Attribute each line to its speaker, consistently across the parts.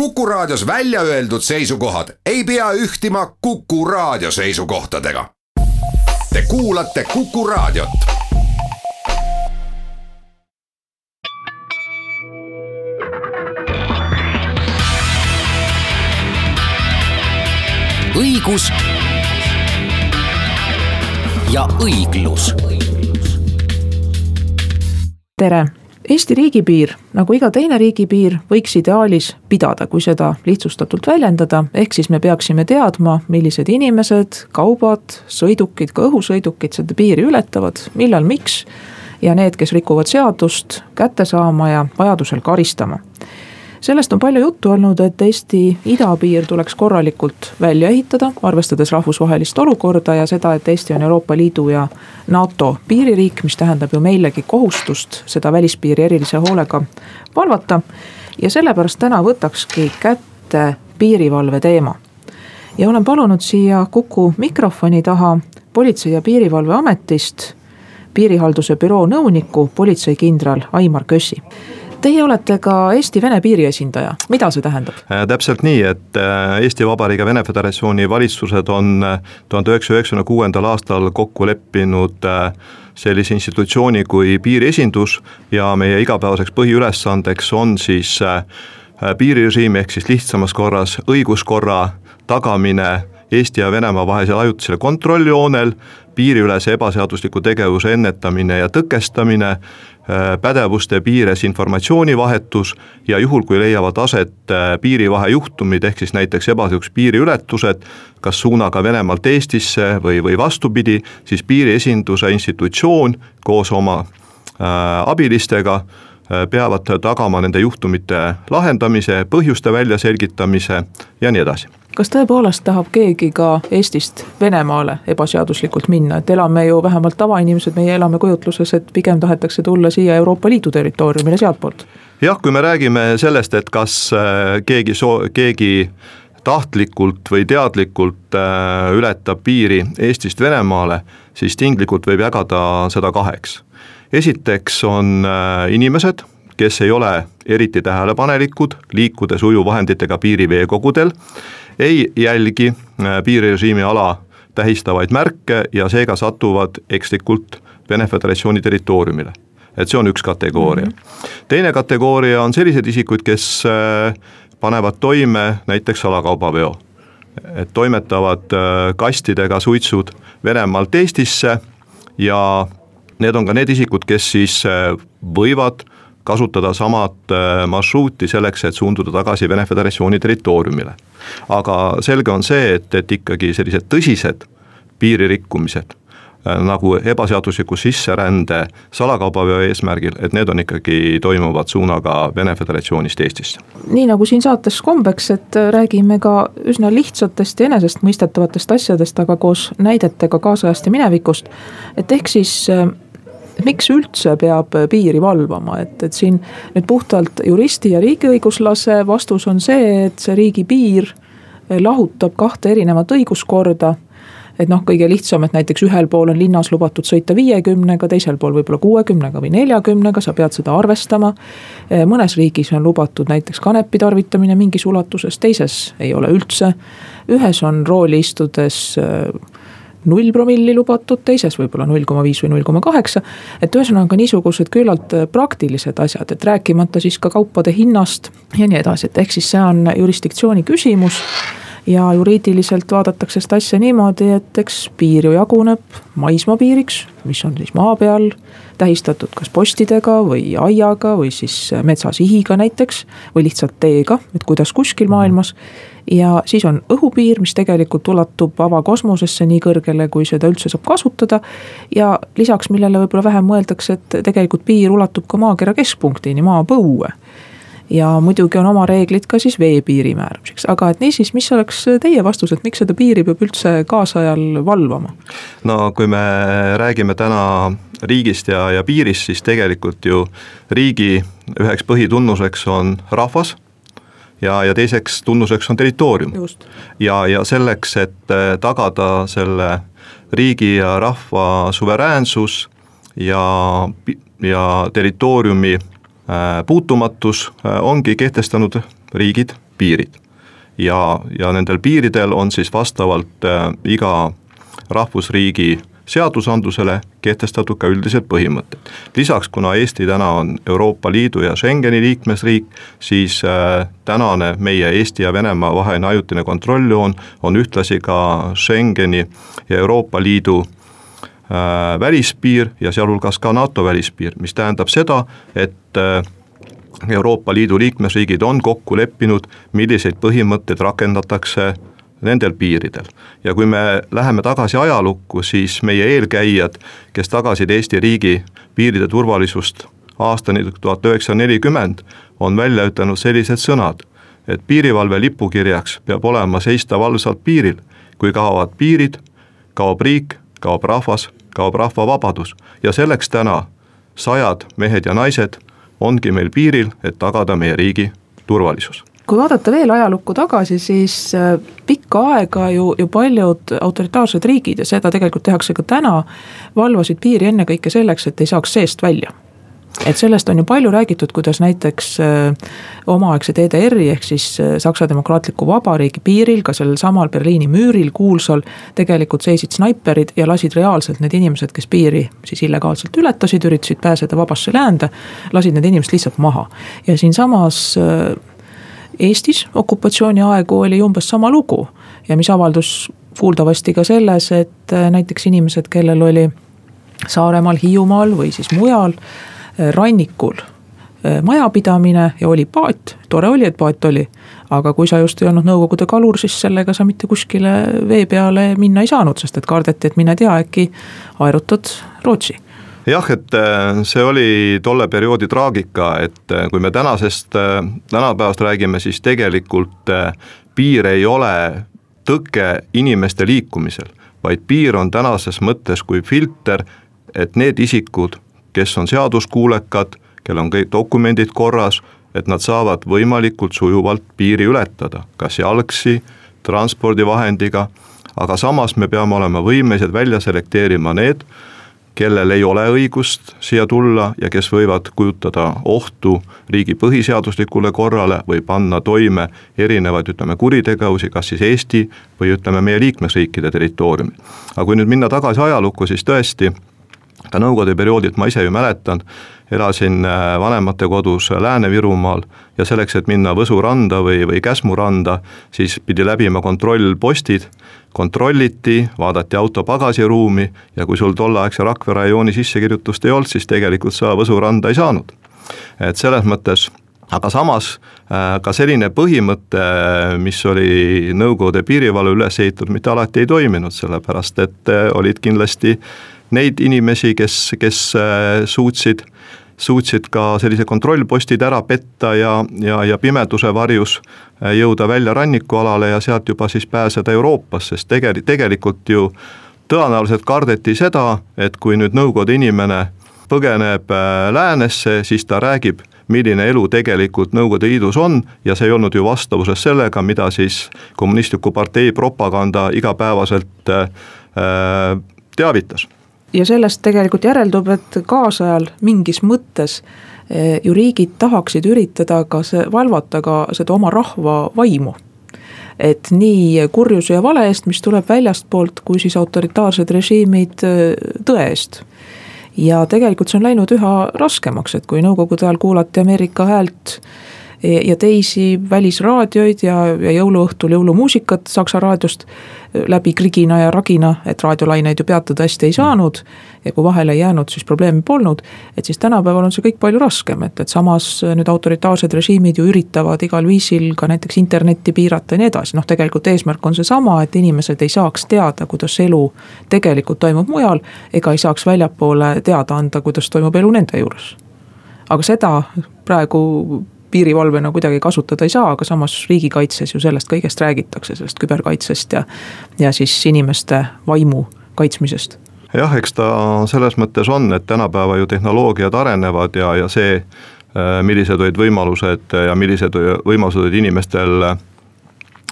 Speaker 1: Kuku Raadios välja öeldud seisukohad ei pea ühtima Kuku Raadio seisukohtadega. Te kuulate Kuku Raadiot.
Speaker 2: õigus ja õiglus.
Speaker 3: tere Eesti riigipiir, nagu iga teine riigipiir, võiks ideaalis pidada, kui seda lihtsustatult väljendada, ehk siis me peaksime teadma, millised inimesed, kaubad, sõidukid, ka õhusõidukid seda piiri ületavad, millal, miks. ja need, kes rikuvad seadust, kätte saama ja vajadusel karistama sellest on palju juttu olnud, et Eesti idapiir tuleks korralikult välja ehitada, arvestades rahvusvahelist olukorda ja seda, et Eesti on Euroopa Liidu ja NATO piiririik, mis tähendab ju meilegi kohustust seda välispiiri erilise hoolega valvata. ja sellepärast täna võtakski kätte piirivalve teema. ja olen palunud siia Kuku mikrofoni taha Politsei- ja Piirivalveametist piirihalduse büroo nõuniku, politseikindral Aimar Kössi Teie olete ka Eesti-Vene piiri esindaja, mida see tähendab?
Speaker 4: Äh, täpselt nii, et äh, Eesti Vabariigi ja Vene Föderatsiooni valitsused on äh, tuhande üheksasaja üheksakümne kuuendal aastal kokku leppinud sellise institutsiooni kui piiriesindus ja meie igapäevaseks põhiülesandeks on siis piirirežiimi ehk siis lihtsamas korras õiguskorra tagamine Eesti ja Venemaa vahelisel ajutisel kontrolljoonel, piiriülese ebaseadusliku tegevuse ennetamine ja tõkestamine, pädevuste piires informatsioonivahetus ja juhul, kui leiavad aset äh, piirivahejuhtumid, ehk siis näiteks ebaseaduslikud piiriületused, kas suunaga Venemaalt Eestisse või, või vastupidi, siis piiriesinduse institutsioon koos oma äh, abilistega peavad tagama nende juhtumite lahendamise, põhjuste väljaselgitamise ja nii edasi
Speaker 3: kas tõepoolest tahab keegi ka Eestist Venemaale ebaseaduslikult minna, et elame ju vähemalt tavainimesed, meie elame kujutluses, et pigem tahetakse tulla siia Euroopa Liidu territooriumile sealtpoolt?
Speaker 4: jah, kui me räägime sellest, et kas äh, keegi soo-, keegi tahtlikult või teadlikult äh, ületab piiri Eestist Venemaale, siis tinglikult võib jagada seda kaheks. esiteks on äh, inimesed, kes ei ole eriti tähelepanelikud, liikudes ujuvvahenditega piiriveekogudel ei jälgi äh, piirirežiimi ala tähistavaid märke ja seega satuvad ekslikult Vene Föderatsiooni territooriumile. et see on üks kategooria mm. -hmm. teine kategooria on sellised isikud, kes äh, panevad toime näiteks salakaubaveo. et toimetavad äh, kastidega suitsud Venemaalt Eestisse ja need on ka need isikud, kes siis võivad kasutada samat marsruuti selleks, et suunduda tagasi Vene Föderatsiooni territooriumile aga selge on see, et, et ikkagi sellised tõsised piiririkkumised äh, nagu ebaseadusliku sisserände salakaubaveo eesmärgil, et need on ikkagi, toimuvad suunaga Vene Föderatsioonist Eestisse.
Speaker 3: nii nagu siin saates kombeks, et räägime ka üsna lihtsatest ja enesestmõistetavatest asjadest, aga koos näidetega kaasajast ja minevikust. et ehk siis äh, miks üldse peab piiri valvama, et, et siin nüüd puhtalt juristi ja riigiõiguslase vastus on see, et see riigipiir lahutab kahte erinevat õiguskorda et noh, kõige lihtsam, et näiteks ühel pool on linnas lubatud sõita viiekümnega, teisel pool võib-olla kuuekümnega või neljakümnega, sa pead seda arvestama. mõnes riigis on lubatud näiteks kanepi tarvitamine mingis ulatuses, teises ei ole üldse. ühes on rooli istudes null promilli lubatud, teises võib-olla null koma viis või null koma kaheksa. et ühesõnaga niisugused küllalt äh, praktilised asjad, et rääkimata siis ka kaupade hinnast ja nii edasi, et ehk siis see on jurisdiktsiooni küsimus ja juriidiliselt vaadatakse seda asja niimoodi, et eks piir ju jaguneb maismaapiiriks, mis on siis maa peal tähistatud kas postidega või aiaga või siis metsasihiga näiteks või lihtsalt teega, et kuidas kuskil maailmas ja siis on õhupiir, mis tegelikult ulatub avakosmosesse nii kõrgele, kui seda üldse saab kasutada. ja lisaks, millele võib-olla vähem mõeldakse, et tegelikult piir ulatub ka maakera keskpunktini, maapõue ja muidugi on oma reeglid ka siis veepiiri määramiseks, aga et niisiis, mis oleks teie vastus, et miks seda piiri peab üldse kaasajal valvama?
Speaker 4: no kui me räägime täna riigist ja, ja piirist, siis tegelikult ju riigi üheks põhitunnuseks on rahvas ja, ja teiseks tunnuseks on territoorium. ja, ja selleks, et äh, tagada selle riigi ja rahva suveräänsus ja, ja territooriumi puutumatus, äh, ongi kehtestanud riigid piirid. ja, ja nendel piiridel on siis vastavalt äh, iga rahvusriigi seadusandlusele kehtestatud ka üldised põhimõtted. lisaks, kuna Eesti täna on Euroopa Liidu ja Schengeni liikmesriik, siis äh, tänane meie Eesti ja Venemaa vaheline ajutine kontrolljoon on ühtlasi ka Schengeni ja Euroopa Liidu äh, välispiir ja sealhulgas ka NATO välispiir, mis tähendab seda, et äh, Euroopa Liidu liikmesriigid on kokku leppinud, milliseid põhimõtteid rakendatakse nendel piiridel. ja kui me läheme tagasi ajalukku, siis meie eelkäijad, kes tagasid Eesti riigi piiride turvalisust aastani tuhat üheksasada nelikümmend, on välja ütelnud sellised sõnad, et piirivalve lipukirjaks peab olema seista valvsalt piiril, kui kaovad piirid, kaob riik, kaob rahvas, kaob rahva vabadus. Ja selleks täna sajad mehed ja naised ongi meil piiril, et tagada meie riigi turvalisus.
Speaker 3: Kui vaadata veel ajalukku tagasi, siis äh, pikka aega ju, ju paljud autoritaarsed riigid ja seda tegelikult tehakse ka täna, valvasid piiri ennekõike selleks, et ei saaks seest välja et sellest on ju palju räägitud, kuidas näiteks äh, omaaegse DDR-i ehk siis äh, Saksa Demokraatliku Vabariigi piiril, ka sellel samal Berliini müüril kuulsal. tegelikult seisid snaiperid ja lasid reaalselt need inimesed, kes piiri siis illegaalselt ületasid, üritasid pääseda vabasse läände. lasid need inimesed lihtsalt maha ja siinsamas äh, Eestis okupatsiooniaegu oli umbes sama lugu ja mis avaldus kuuldavasti ka selles, et näiteks inimesed, kellel oli Saaremaal, Hiiumaal või siis mujal rannikul. Äh, majapidamine ja oli paat, tore oli, et paat oli. aga kui sa just ei olnud Nõukogude kalur, siis sellega sa mitte kuskile vee peale minna ei saanud, sest et kardeti, et mine tea, äkki aerutad Rootsi.
Speaker 4: Jah, et äh, see oli tolle perioodi traagika, et äh, kui me tänasest, äh, tänapäevast räägime, siis tegelikult piir ei ole tõke inimeste liikumisel, vaid piir on tänases mõttes kui filter, et need isikud, kes on seaduskuulekad, kel on kõik dokumendid korras, et nad saavad võimalikult sujuvalt piiri ületada, kas jalgsi, transpordivahendiga, aga samas me peame olema võimelised välja selekteerima need, kellel ei ole õigust siia tulla ja kes võivad kujutada ohtu riigi põhiseaduslikule korrale või panna toime erinevaid, ütleme, kuritegevusi, kas siis Eesti või ütleme, meie liikmesriikide territooriumil. aga kui nüüd minna tagasi ajalukku, siis tõesti, ka nõukogude perioodilt ma ise ju mäletan, elasin äh, vanemate kodus Lääne-Virumaal ja selleks, et minna Võsu randa või, või Käsmu randa, siis pidi läbima kontrollpostid, kontrolliti, vaadati auto pagasiruumi ja kui sul tolleaegse Rakvere rajooni sissekirjutust ei olnud, siis tegelikult sa Võsu randa ei saanud. et selles mõttes aga samas äh, ka selline põhimõte, mis oli Nõukogude piirivalve üles ehitatud, mitte alati ei toiminud, sellepärast et äh, olid kindlasti neid inimesi, kes, kes suutsid suutsid ka sellised kontrollpostid ära petta ja, ja, ja pimeduse varjus äh, jõuda välja rannikualale ja sealt juba siis pääseda Euroopasse, sest tegel-, tegelikult ju tõenäoliselt kardeti seda, et kui nüüd Nõukogude inimene põgeneb äh, läänesse, siis ta räägib, milline elu tegelikult Nõukogude Liidus on ja see ei olnud ju vastavuses sellega, mida siis kommunistliku partei propaganda igapäevaselt äh, teavitas
Speaker 3: ja sellest tegelikult järeldub, et kaasajal mingis mõttes eh, ju riigid tahaksid üritada ka see, valvata ka seda oma rahva vaimu. et nii kurjuse ja vale eest, mis tuleb väljastpoolt, kui siis autoritaarsed režiimid eh, tõe eest ja tegelikult see on läinud üha raskemaks, et kui nõukogude ajal kuulati Ameerika häält ja teisi välisraadioid ja, ja jõuluõhtul jõulumuusikat Saksa raadiost läbi krigina ja ragina, et raadiolaineid ju peatada hästi ei saanud. ja kui vahele ei jäänud, siis probleemi polnud. et siis tänapäeval on see kõik palju raskem, et, et samas nüüd autoritaarsed režiimid ju üritavad igal viisil ka näiteks internetti piirata ja nii edasi, noh tegelikult eesmärk on seesama, et inimesed ei saaks teada, kuidas elu tegelikult toimub mujal. ega ei saaks väljapoole teada anda, kuidas toimub elu nende juures aga seda praegu piirivalvena kuidagi kasutada ei saa, aga samas riigikaitses ju sellest kõigest räägitakse, sellest küberkaitsest ja, ja siis inimeste vaimu kaitsmisest.
Speaker 4: Jah, eks ta selles mõttes on, et tänapäeva ju tehnoloogiad arenevad ja, ja see, äh, millised olid võimalused ja millised võimalused olid inimestel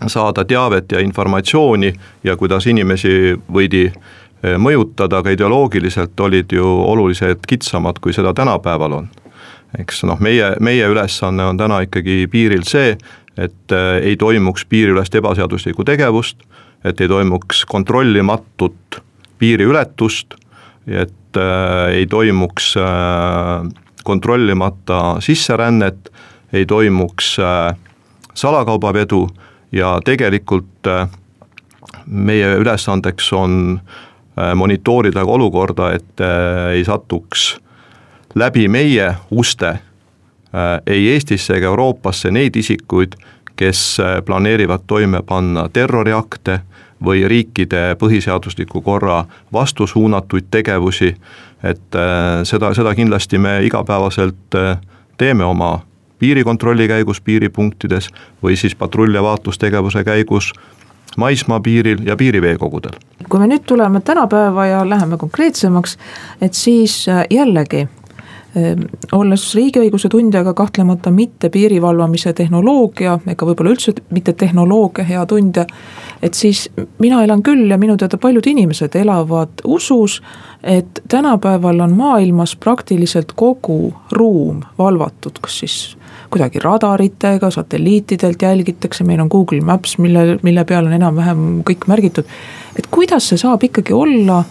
Speaker 4: saada teavet ja informatsiooni ja kuidas inimesi võidi äh, mõjutada ka ideoloogiliselt, olid ju oluliselt kitsamad, kui seda tänapäeval on eks noh, meie, meie ülesanne on täna ikkagi piiril see, et äh, ei toimuks piiriülest ebaseaduslikku tegevust, et ei toimuks kontrollimatut piiriületust, et äh, ei toimuks äh, kontrollimata sisserännet, ei toimuks salakaubavedu ja tegelikult meie ülesandeks on monitoorida ka olukorda, et ei satuks läbi meie uste äh, ei Eestisse ega Euroopasse neid isikuid, kes äh, planeerivad toime panna terroriakte või riikide põhiseadusliku korra vastu suunatuid tegevusi, et äh, seda, seda kindlasti me igapäevaselt teeme oma piirikontrolli käigus piiripunktides või siis patrull- ja vaatlustegevuse käigus maismaapiiril ja piiriveekogudel.
Speaker 3: kui me nüüd tuleme tänapäeva ja läheme konkreetsemaks, et siis jällegi olles riigiõiguse tundjaga kahtlemata mitte piiri valvamise tehnoloogia ega võib-olla üldse mitte tehnoloogia hea tundja, et siis mina elan küll ja minu teada paljud inimesed elavad usus, et tänapäeval on maailmas praktiliselt kogu ruum valvatud, kas siis kuidagi radaritega, satelliitidelt jälgitakse, meil on Google Maps, mille, mille peal on enam-vähem kõik märgitud. et kuidas see saab ikkagi olla,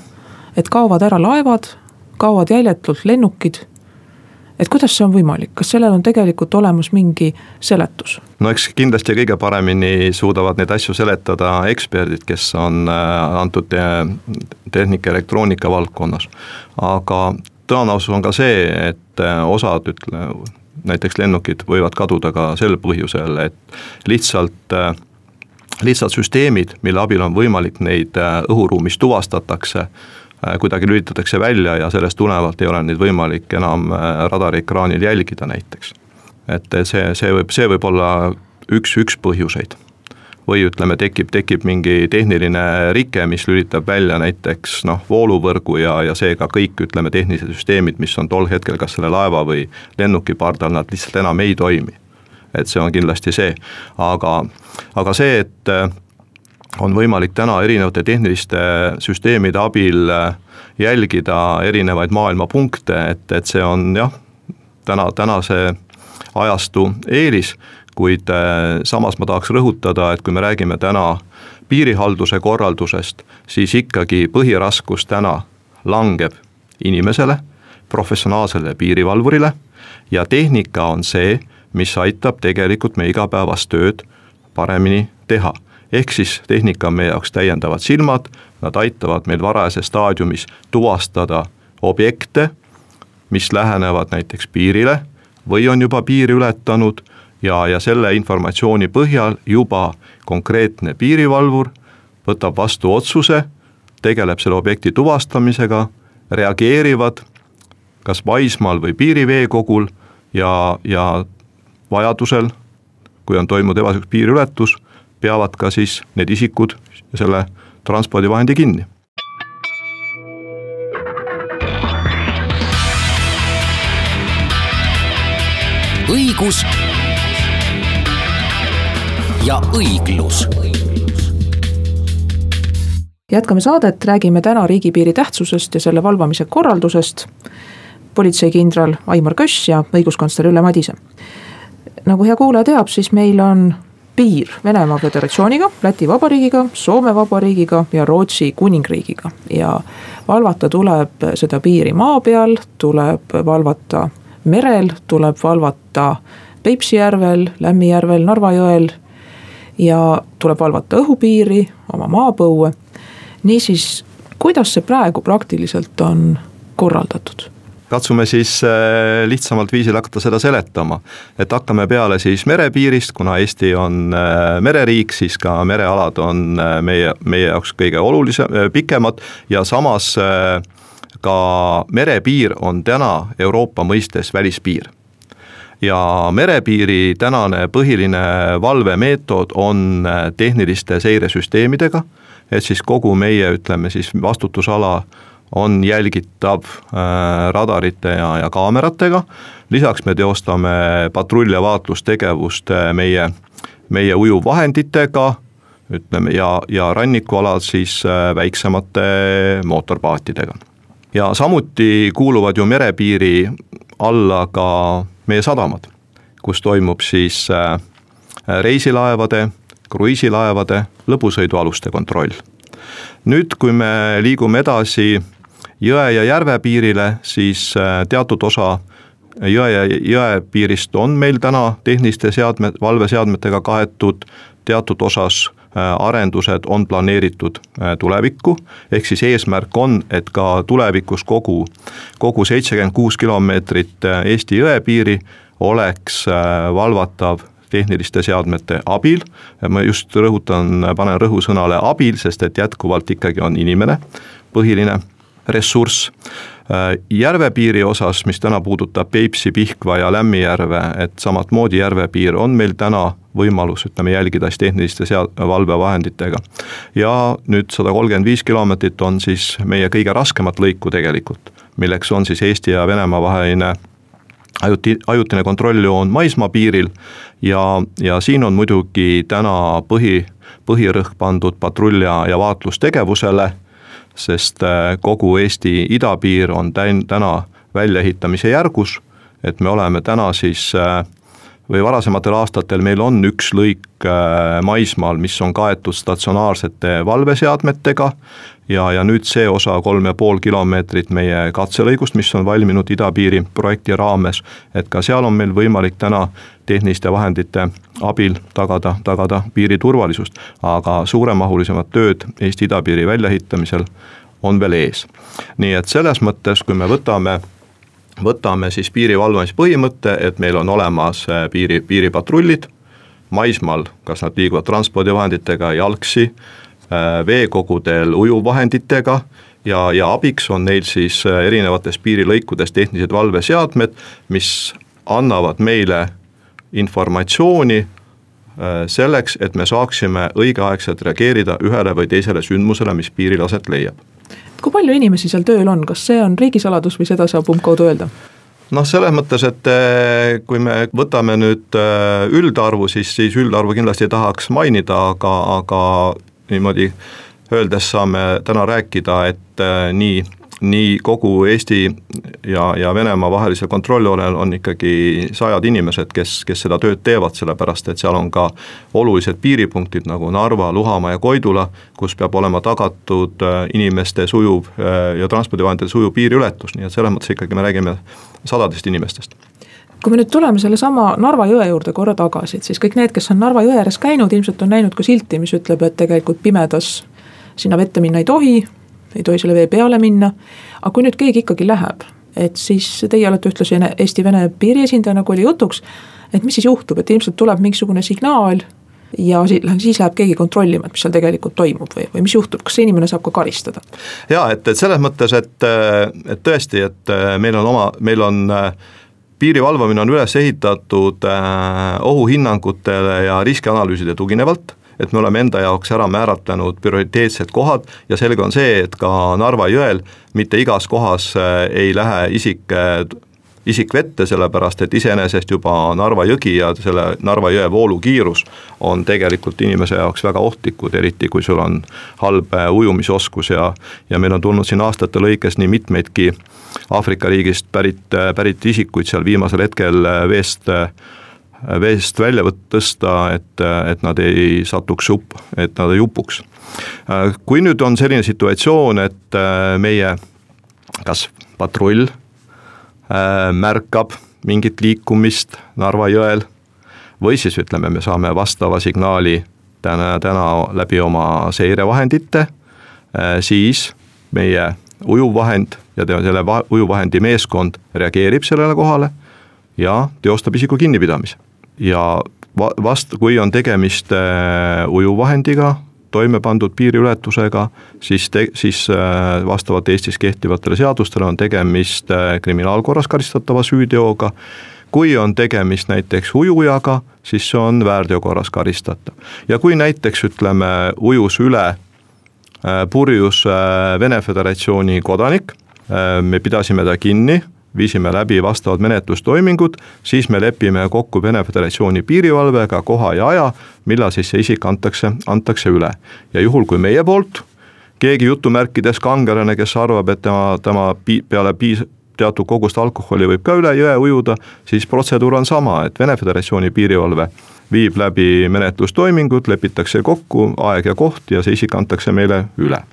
Speaker 3: et kaovad ära laevad, kaovad jäljetult lennukid et kuidas see on võimalik, kas sellel on tegelikult olemas mingi seletus?
Speaker 4: no eks kindlasti kõige paremini suudavad neid asju seletada eksperdid, kes on äh, antud tehnika ja elektroonika valdkonnas. aga tõenäosus on ka see, et äh, osad ütle, näiteks lennukid võivad kaduda ka sel põhjusel, et lihtsalt äh, lihtsalt süsteemid, mille abil on võimalik neid õhuruumis tuvastatakse Äh, kuidagi lülitatakse välja ja sellest tulenevalt ei ole neid võimalik enam äh, radariekraanil jälgida näiteks. et see, see võib, see võib olla üks, üks põhjuseid. või ütleme, tekib, tekib mingi tehniline rike, mis lülitab välja näiteks noh, vooluvõrgu ja, ja seega kõik, ütleme, tehnilised süsteemid, mis on tol hetkel kas selle laeva või lennuki pardal, nad lihtsalt enam ei toimi. et see on kindlasti see, aga, aga see, et äh, on võimalik täna erinevate tehniliste süsteemide abil äh, jälgida erinevaid maailma punkte, et, et see on jah, täna, tänase ajastu eelis, kuid äh, samas ma tahaks rõhutada, et kui me räägime täna piirihalduse korraldusest, siis ikkagi põhiraskus täna langeb inimesele, professionaalsele piirivalvurile ja tehnika on see, mis aitab tegelikult meie igapäevast tööd paremini teha ehk siis tehnika on meie jaoks täiendavad silmad, nad aitavad meil varajases staadiumis tuvastada objekte, mis lähenevad näiteks piirile või on juba piiri ületanud ja, ja selle informatsiooni põhjal juba konkreetne piirivalvur võtab vastu otsuse, tegeleb selle objekti tuvastamisega, reageerivad kas maismaal või piiriveekogul ja, ja vajadusel, kui on toimunud ebaseaduslik piiriületus peavad ka siis need isikud selle transpordivahendi kinni.
Speaker 2: õigus ja õiglus
Speaker 3: jätkame saadet, räägime täna riigipiiri tähtsusest ja selle valvamise korraldusest. politseikindral Aimar Köss ja õiguskantsler Ülle Madise. nagu hea kuulaja teab, siis meil on piir Venemaa Föderatsiooniga, Läti Vabariigiga, Soome Vabariigiga ja Rootsi Kuningriigiga. ja valvata tuleb seda piiri maa peal, tuleb valvata merel, tuleb valvata Peipsi järvel, Lämmijärvel, Narva jõel ja tuleb valvata õhupiiri, oma maapõue. niisiis, kuidas see praegu praktiliselt on korraldatud?
Speaker 4: Katsume siis äh, lihtsamalt viisil hakata seda seletama. et hakkame peale siis merepiirist, kuna Eesti on äh, mereriik, siis ka merealad on äh, meie, meie jaoks kõige olulisem, pikemad. Ja samas ka merepiir on täna Euroopa mõistes välispiir. Ja merepiiri tänane põhiline valvemeetod on tehniliste seiresüsteemidega, et siis kogu meie, ütleme siis vastutusala on jälgitav äh, radarite ja, ja kaameratega. lisaks me teostame patrull- ja vaatlustegevust äh, meie, meie ujuvvahenditega, ütleme ja, ja rannikualal siis äh, väiksemate mootorpaatidega. ja samuti kuuluvad ju merepiiri alla ka meie sadamad, kus toimub siis reisilaevade, kruiisilaevade, lõbusõidualuste kontroll. nüüd, kui me liigume edasi jõe ja järve piirile, siis teatud osa jõe ja jõepiirist on meil täna tehniliste seadme, valveseadmetega kaetud, teatud osas äh, arendused on planeeritud äh, tulevikku, ehk siis eesmärk on, et ka tulevikus kogu, kogu seitsekümmend kuus kilomeetrit äh, Eesti jõepiiri oleks valvatav tehniliste seadmete abil, ma just rõhutan, panen rõhusõnale abil, sest et jätkuvalt ikkagi on inimene põhiline ressurss Äh, järvepiiri osas, mis täna puudutab Peipsi, Pihkva ja Lämmijärve, et samamoodi järvepiir on meil täna võimalus, ütleme, jälgida siis tehniliste sea-, valvevahenditega. ja nüüd sada kolmkümmend viis kilomeetrit on siis meie kõige raskemat lõiku tegelikult, milleks on siis Eesti ja Venemaa vaheline ajuti, ajutine kontrolljoon maismaapiiril ja, ja siin on muidugi täna põhi, põhirõhk pandud patrull- ja, ja vaatlustegevusele sest äh, kogu Eesti idapiir on täin-, täna väljaehitamise järgus, et me oleme täna siis äh, või varasematel aastatel meil on üks lõik äh, maismaal, mis on kaetud statsionaarsete valveseadmetega ja, ja nüüd see osa kolm ja pool kilomeetrit meie katselõigust, mis on valminud idapiiri projekti raames, et ka seal on meil võimalik täna tehniliste vahendite abil tagada, tagada piiri turvalisust, aga suuremahulisemad tööd Eesti idapiiri väljaehitamisel on veel ees. nii et selles mõttes, kui me võtame võtame siis piiri valvamise põhimõtte, et meil on olemas äh, piiri, piiripatrullid maismaal, kas nad liiguvad transpordivahenditega, jalgsi, Äh, veekogudel ujuvvahenditega ja, ja abiks on neil siis äh, erinevates piirilõikudes tehnilised valveseadmed, mis annavad meile informatsiooni selleks, et me saaksime õigeaegselt reageerida ühele või teisele sündmusele, mis piiril aset leiab.
Speaker 3: Kui palju inimesi seal tööl on, kas see on riigisaladus või seda saab umbkaudu öelda?
Speaker 4: noh, selles mõttes, et kui me võtame nüüd üldarvu, siis, siis üldarvu kindlasti tahaks mainida, aga, aga niimoodi öeldes saame täna rääkida, et äh, nii, nii kogu Eesti ja, ja Venemaa vahelisel kontrolljoonel on ikkagi sajad inimesed, kes, kes seda tööd teevad, sellepärast et seal on ka olulised piiripunktid nagu Narva, Luhamaa ja Koidula, kus peab olema tagatud äh, inimeste sujuv äh, ja transpordivahendite sujuv piiriületus, nii et selles mõttes ikkagi me räägime sadadest inimestest.
Speaker 3: Kui me nüüd tuleme sellesama Narva jõe juurde korra tagasi, et siis kõik need, kes on Narva jõe ääres käinud, ilmselt on näinud ka silti, mis ütleb, et tegelikult pimedas sinna vette minna ei tohi, ei tohi selle vee peale minna. aga kui nüüd keegi ikkagi läheb, et siis teie olete ühtlasi Eesti-Vene piiri esindaja, nagu oli jutuks. et mis siis juhtub, et ilmselt tuleb mingisugune signaal ja siis läheb keegi kontrollima, et mis seal tegelikult toimub või, või mis juhtub, kas see inimene saab ka karistada?
Speaker 4: jaa, et, et selles mõttes, et, et tõesti, et meil on oma, meil on äh, piiri valvamine on üles ehitatud äh, ohuhinnangutele ja riskianalüüside tuginevalt, et me oleme enda jaoks ära määratlenud prioriteetsed kohad ja selge on see, et ka Narva jõel mitte igas kohas äh, ei lähe isik äh, isik vette, sellepärast et iseenesest juba Narva jõgi ja selle Narva jõe voolukiirus on tegelikult inimese jaoks väga ohtlikud, eriti kui sul on halb ujumisoskus ja ja meil on tulnud siin aastate lõikes nii mitmeidki äh, Aafrika riigist pärit, pärit isikuid seal viimasel hetkel veest veest välja võt-, tõsta, et, et nad ei satuks upp, et nad ei upuks. kui nüüd on selline situatsioon, et meie kas patrull märkab mingit liikumist Narva jõel või siis ütleme, me saame vastava signaali täna, täna läbi oma seirevahendite, siis meie ujuvvahend ja selle ujuvvahendi meeskond reageerib sellele kohale ja teostab isiku kinnipidamise. Ja va-, vast-, kui on tegemist äh, ujuvvahendiga, toime pandud piiriületusega, siis te-, siis äh, vastavalt Eestis kehtivatele seadustele on tegemist äh, kriminaalkorras karistatava süüteoga, kui on tegemist näiteks ujujaga, siis see on väärteokorras karistatav. ja kui näiteks ütleme, ujus üle purjus Vene Föderatsiooni kodanik me pidasime ta kinni, viisime läbi vastavad menetlustoimingud, siis me lepime kokku Vene Föderatsiooni piirivalvega koha ja aja, millal siis see isik antakse, antakse üle. ja juhul, kui meie poolt keegi jutumärkides kangelane, kes arvab, et tema, tema pi-, peale piis-, teatud kogust alkoholi võib ka üle jõe ujuda, siis protseduur on sama, et Vene Föderatsiooni piirivalve viib läbi menetlustoimingud, lepitakse kokku aeg ja koht ja see isik antakse meile üle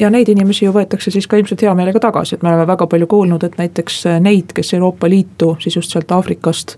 Speaker 3: ja neid inimesi ju võetakse siis ka ilmselt hea meelega tagasi, et me oleme väga palju kuulnud, et näiteks neid, kes Euroopa Liitu siis just sealt Aafrikast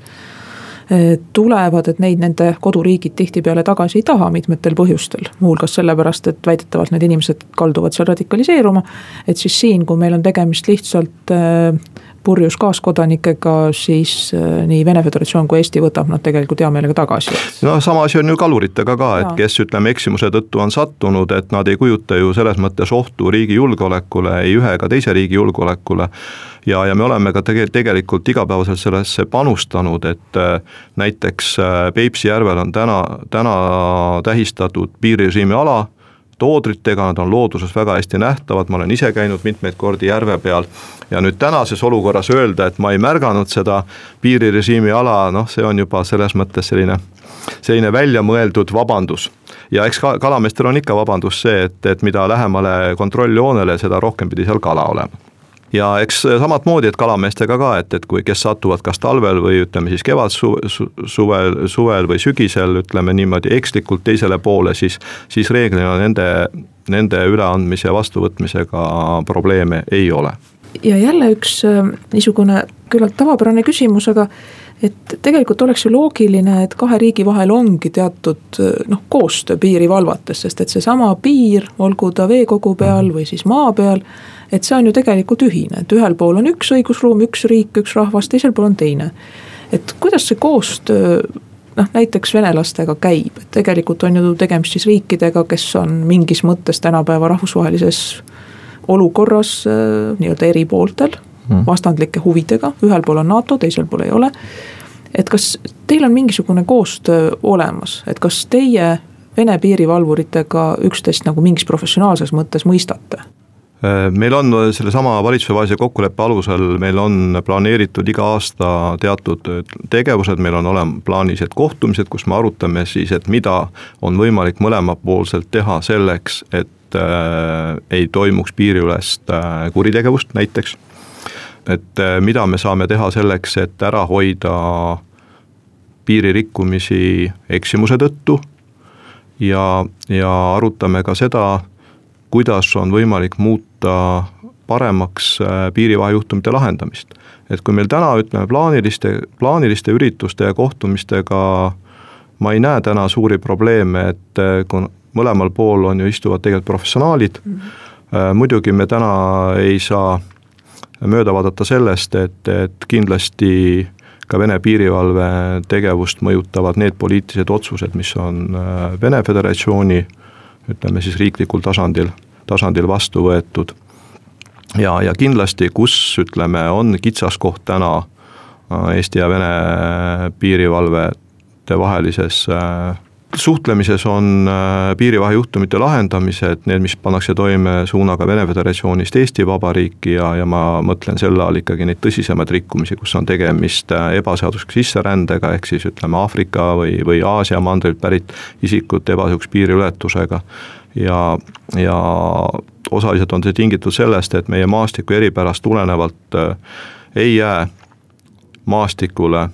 Speaker 3: Eh, tulevad, et neid nende koduriigid tihtipeale tagasi ei taha mitmetel põhjustel. muuhulgas sellepärast, et väidetavalt need inimesed kalduvad seal radikaliseeruma. et siis siin, kui meil on tegemist lihtsalt eh, purjus kaaskodanikega, siis äh, nii Vene Föderatsioon kui Eesti võtab nad tegelikult hea meelega tagasi.
Speaker 4: no sama asi on ju kaluritega ka, et kes ütleme eksimuse tõttu on sattunud, et nad ei kujuta ju selles mõttes ohtu riigi julgeolekule, ei ühe ega teise riigi julgeolekule. ja, ja me oleme ka tege-, tegelikult igapäevaselt sellesse panustanud, et äh, näiteks äh, Peipsi järvel on täna, täna tähistatud piirirežiimi ala toodritega, nad on looduses väga hästi nähtavad, ma olen ise käinud mitmeid kordi järve peal. ja nüüd tänases olukorras öelda, et ma ei märganud seda piirirežiimi ala, noh, see on juba selles mõttes selline, selline väljamõeldud vabandus. ja eks ka kalameestel on ikka vabandus see, et, et mida lähemale kontrolljoonele, seda rohkem pidi seal kala olema ja eks samat moodi, et kalameestega ka, et, et kui, kes satuvad kas talvel või ütleme siis kevad su, su, suvel, suvel või sügisel, ütleme niimoodi ekslikult teisele poole, siis, siis reeglina nende, nende üleandmise ja vastuvõtmisega probleeme ei ole.
Speaker 3: ja jälle üks äh, niisugune küllalt tavapärane küsimus, aga et tegelikult oleks ju loogiline, et kahe riigi vahel ongi teatud noh, koostöö piiri valvates, sest et seesama piir, olgu ta veekogu peal või siis maa peal et see on ju tegelikult ühine, et ühel pool on üks õigusruum, üks riik, üks rahvas, teisel pool on teine. et kuidas see koostöö noh, näiteks venelastega käib, et tegelikult on ju tegemist siis riikidega, kes on mingis mõttes tänapäeva rahvusvahelises olukorras äh, nii-öelda eri pooltel hmm., vastandlike huvidega, ühel pool on NATO, teisel pool ei ole. et kas teil on mingisugune koostöö olemas, et kas teie Vene piirivalvuritega üksteist nagu mingis professionaalses mõttes mõistate?
Speaker 4: Meil on sellesama valitsusevahelise kokkuleppe alusel, meil on planeeritud iga aasta teatud tegevused, meil on olema plaanis, et kohtumised, kus me arutame siis, et mida on võimalik mõlemapoolselt teha selleks, et äh, ei toimuks piiriülest äh, kuritegevust näiteks. et äh, mida me saame teha selleks, et ära hoida piiririkkumisi eksimuse tõttu ja, ja arutame ka seda, kuidas on võimalik muuta paremaks äh, piirivahejuhtumite lahendamist. et kui meil täna ütleme plaaniliste, plaaniliste ürituste ja kohtumistega ma ei näe täna suuri probleeme, et äh, kui mõlemal pool on ju istuvad tegelikult professionaalid mm, -hmm. muidugi me täna ei saa mööda vaadata sellest, et, et kindlasti ka Vene piirivalve tegevust mõjutavad need poliitilised otsused, mis on Vene Föderatsiooni äh, ütleme siis riiklikul tasandil, tasandil vastu võetud. ja, ja kindlasti, kus ütleme, on kitsaskoht täna äh, Eesti ja Vene piirivalvete vahelises äh, suhtlemises on äh, piirivahejuhtumite lahendamised, need, mis pannakse toime suunaga Vene Föderatsioonist Eesti Vabariiki ja, ja ma mõtlen selle all ikkagi neid tõsisemaid rikkumisi, kus on tegemist äh, ebaseadusliku sisserändega, ehk siis ütleme Aafrika või, või Aasia mandrilt pärit isikute ebaseadusliku piiriületusega. ja, ja osaliselt on see tingitud sellest, et meie maastiku eripärast tulenevalt äh, ei jää maastikule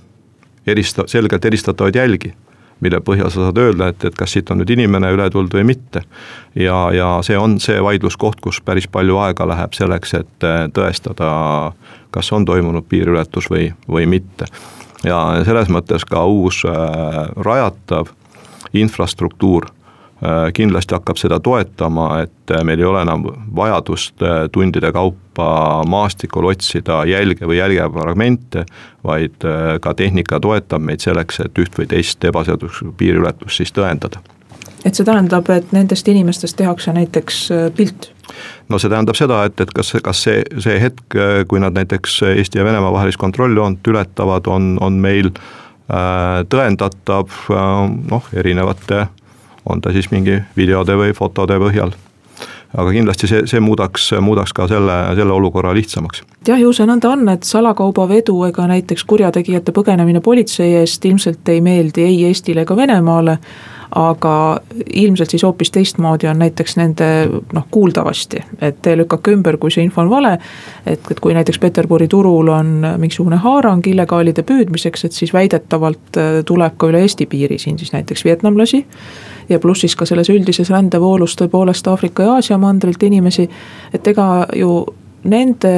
Speaker 4: erista-, selgelt eristatavaid jälgi mille põhjal sa saad öelda, et, et kas siit on nüüd inimene üle tulnud või mitte. ja, ja see on see vaidluskoht, kus päris palju aega läheb selleks, et eh, tõestada, kas on toimunud piiriületus või, või mitte. ja selles mõttes ka uus äh, rajatav infrastruktuur kindlasti hakkab seda toetama, et äh, meil ei ole enam vajadust äh, tundide kaupa maastikul otsida jälge või jälgefragmente, vaid ka tehnika toetab meid selleks, et üht või teist ebaseaduslikku piiriületust siis tõendada.
Speaker 3: et see tähendab, et nendest inimestest tehakse näiteks pilt?
Speaker 4: no see tähendab seda, et, et kas, kas see, see hetk, kui nad näiteks Eesti ja Venemaa vahelist kontrolljoont ületavad, on, on meil äh, tõendatav äh, noh, erinevate äh, on ta siis mingi videode või fotode põhjal aga kindlasti see, see muudaks, muudaks ka selle, selle olukorra lihtsamaks.
Speaker 3: jah, ju see nõnda on, et salakaubavedu ega näiteks kurjategijate põgenemine politsei eest ilmselt ei meeldi ei Eestile ega Venemaale, aga ilmselt siis hoopis teistmoodi on näiteks nende noh, kuuldavasti, et lükake ümber, kui see info on vale. et, et kui näiteks Peterburi turul on mingisugune haarang illegaalide püüdmiseks, et siis väidetavalt äh, tuleb ka üle Eesti piiri siin siis näiteks vietnamlasi. Ja pluss siis ka selles üldises rändevoolus tõepoolest Aafrika ja Aasia mandrilt inimesi, et ega ju nende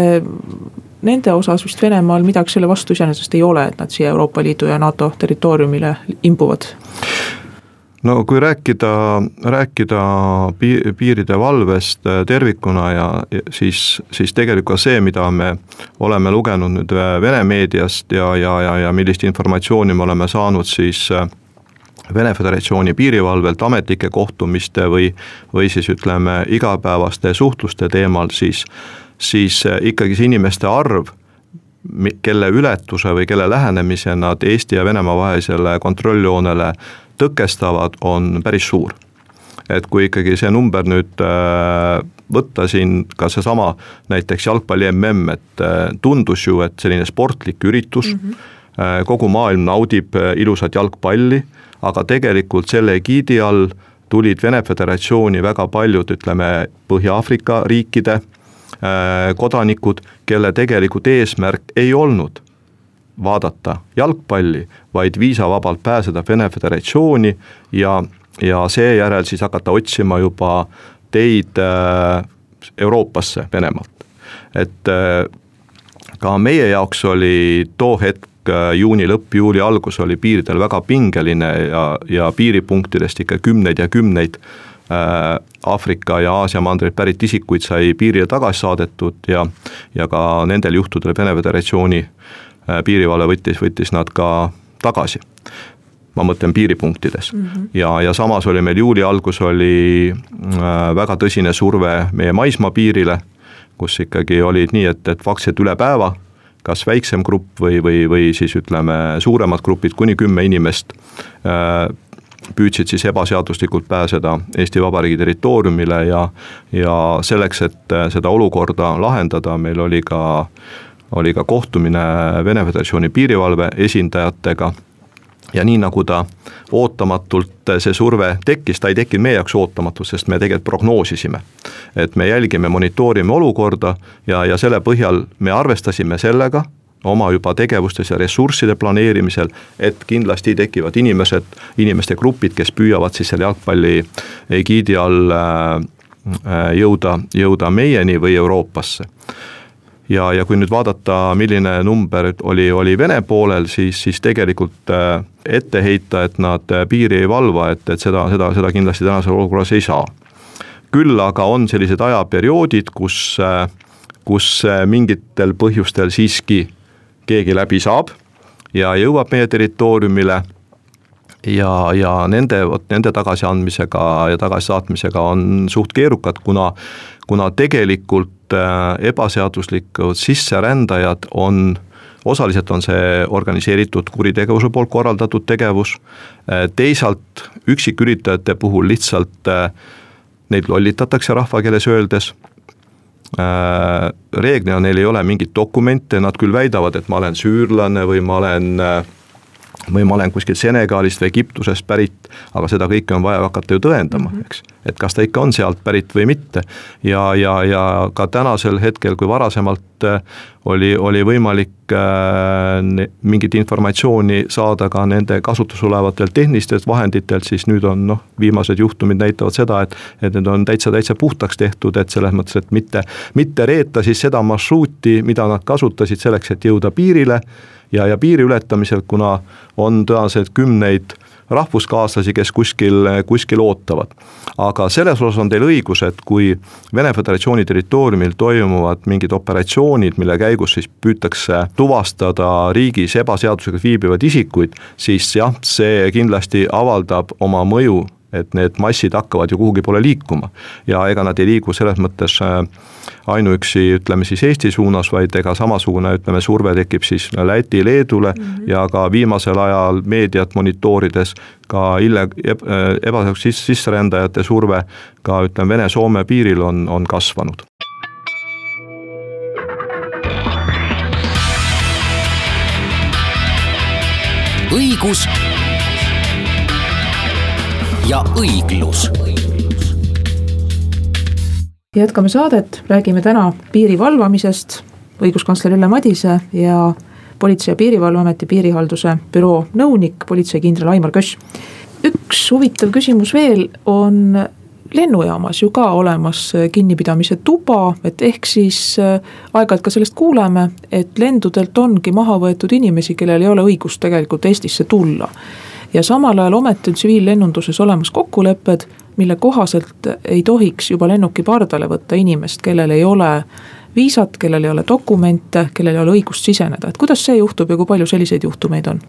Speaker 3: nende osas vist Venemaal midagi selle vastu iseenesest ei ole, et nad siia Euroopa Liidu ja NATO territooriumile imbuvad.
Speaker 4: No kui rääkida, rääkida piiride valvest äh, tervikuna ja siis, siis tegelikult ka see, mida me oleme lugenud nüüd äh, Vene meediast ja, ja, ja, ja millist informatsiooni me oleme saanud siis äh, Vene Föderatsiooni piirivalvelt ametlike kohtumiste või, või siis ütleme, igapäevaste suhtluste teemal, siis, siis ikkagi see inimeste arv, kelle ületuse või kelle lähenemise nad Eesti ja Venemaa vahelisele kontrolljoonele tõkestavad, on päris suur. et kui ikkagi see number nüüd äh, võtta siin ka seesama näiteks jalgpalli mm, et äh, tundus ju, et selline sportlik üritus mm, -hmm. kogu maailm naudib ilusat jalgpalli, aga tegelikult selle egiidi all tulid Vene Föderatsiooni väga paljud, ütleme, Põhja-Aafrika riikide kodanikud, kelle tegelikult eesmärk ei olnud vaadata jalgpalli, vaid viisavabalt pääseda Vene Föderatsiooni ja, ja seejärel siis hakata otsima juba teid äh, Euroopasse Venemaalt. et äh, ka meie jaoks oli too hetk äh, juuni lõpp, juuli algus oli piiridel väga pingeline ja, ja piiripunktidest ikka kümneid ja kümneid Aafrika ja Aasia mandrilt pärit isikuid sai piirile tagasi saadetud ja, ja ka nendel juhtudel Vene Föderatsiooni Äh, piirivalve võttis, võttis nad ka tagasi. ma mõtlen piiripunktides mm -hmm. ja, ja samas oli meil juuli algus oli äh, väga tõsine surve meie maismaapiirile, kus ikkagi olid nii, et, et faktiliselt üle päeva kas väiksem grupp või, või, või siis ütleme, suuremad grupid, kuni kümme inimest äh, püüdsid siis ebaseaduslikult pääseda Eesti Vabariigi territooriumile ja, ja selleks, et seda olukorda lahendada, meil oli ka oli ka kohtumine Vene Föderatsiooni piirivalve esindajatega ja nii nagu ta ootamatult, see surve tekkis, ta ei tekkinud meie jaoks ootamatult, sest me tegelikult prognoosisime. et me jälgime, monitoorime olukorda ja, ja selle põhjal me arvestasime sellega, oma juba tegevustes ja ressursside planeerimisel, et kindlasti tekivad inimesed, inimeste grupid, kes püüavad siis selle jalgpalli egiidi all äh, äh, jõuda, jõuda meieni või Euroopasse ja, ja kui nüüd vaadata, milline number oli, oli Vene poolel, siis, siis tegelikult äh, ette heita, et nad äh, piiri ei valva, et, et seda, seda, seda kindlasti tänases olukorras ei saa. küll aga on sellised ajaperioodid, kus, äh, kus mingitel põhjustel siiski keegi läbi saab ja jõuab meie territooriumile ja, ja nende, vot nende tagasiandmisega ja tagasisaatmisega on suht keerukad, kuna, kuna tegelikult Äh, ebaseaduslikud sisserändajad on osaliselt on see organiseeritud kuritegevuse poolt korraldatud tegevus, äh, teisalt üksiküritajate puhul lihtsalt äh, neid lollitatakse rahvakeeles öeldes, reeglina neil ei ole mingeid dokumente, nad küll väidavad, et ma olen süürlane või ma olen või ma olen kuskilt Senegalist või Egiptusest pärit, aga seda kõike on vaja hakata ju tõendama mm, -hmm. eks. Et kas ta ikka on sealt pärit või mitte. ja, ja, ja ka tänasel hetkel, kui varasemalt äh, oli, oli võimalik äh, mingit informatsiooni saada ka nende kasutusel olevatelt tehnilistelt vahenditelt, siis nüüd on noh, viimased juhtumid näitavad seda, et, et need on täitsa, täitsa puhtaks tehtud, et selles mõttes, et mitte, mitte reeta siis seda marsruuti, mida nad kasutasid selleks, et jõuda piirile ja, ja piiri ületamisel, kuna on tõenäoliselt kümneid rahvuskaaslasi, kes kuskil, kuskil ootavad. aga selles osas on teil õigus, et kui Vene Föderatsiooni territooriumil toimuvad mingid operatsioonid, mille käigus siis püütakse tuvastada riigis ebaseaduslikult viibivaid isikuid, siis jah, see kindlasti avaldab oma mõju et need massid hakkavad ju kuhugi poole liikuma. ja ega nad ei liigu selles mõttes äh, ainuüksi ütleme siis Eesti suunas, vaid ega samasugune, ütleme, surve tekib siis Läti, Leedule mm -hmm. ja ka viimasel ajal meediat monitoorides ka ille-, äh, ebaseaduslik sisserändajate surve ka ütleme, Vene-Soome piiril on, on kasvanud.
Speaker 2: õigus ja õiglus.
Speaker 3: jätkame saadet, räägime täna piiri valvamisest, õiguskantsler Ülle Madise ja Politsei- ja Piirivalveameti piirihalduse büroo nõunik, politseikindral Aimar Köss. üks huvitav küsimus veel on lennujaamas ju ka olemas kinnipidamise tuba, et ehk siis äh, aeg-ajalt ka sellest kuuleme, et lendudelt ongi maha võetud inimesi, kellel ei ole õigust tegelikult Eestisse tulla. Ja samal ajal ometi on tsiviillennunduses olemas kokkulepped, mille kohaselt ei tohiks juba lennuki pardale võtta inimest, kellel ei ole viisat, kellel ei ole dokumente, kellel ei ole õigust siseneda, et kuidas see juhtub ja kui palju selliseid juhtumeid on?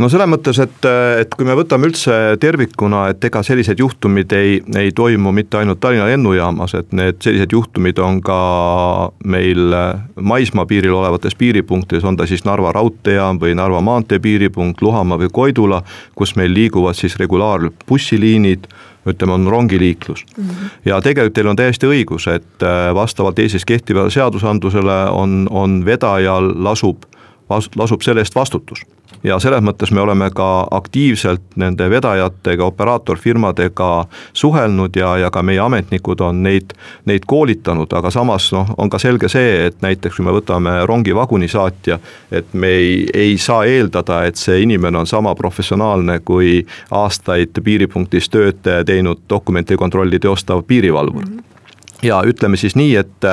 Speaker 4: No selles mõttes, et, et kui me võtame üldse tervikuna, et ega sellised juhtumid ei, ei toimu mitte ainult Tallinna lennujaamas, et need sellised juhtumid on ka meil maismaapiiril olevates piiripunktides, on ta siis Narva raudteejaam või Narva maantee piiripunkt, Luhamaa või Koidula, kus meil liiguvad siis regulaarbussiliinid ütleme, on rongiliiklus mm. -hmm. ja tegelikult teil on täiesti õigus, et vastavalt Eestis kehtivale seadusandlusele on, on vedajal lasub, lasub selle eest vastutus ja selles mõttes me oleme ka aktiivselt nende vedajatega, operaatorfirmadega suhelnud ja, ja ka meie ametnikud on neid, neid koolitanud, aga samas noh, on ka selge see, et näiteks kui me võtame rongi vagunisaatja, et me ei, ei saa eeldada, et see inimene on sama professionaalne kui aastaid piiripunktis tööd teinud dokumendikontrolli teostav piirivalvur mm. -hmm. ja ütleme siis nii, et,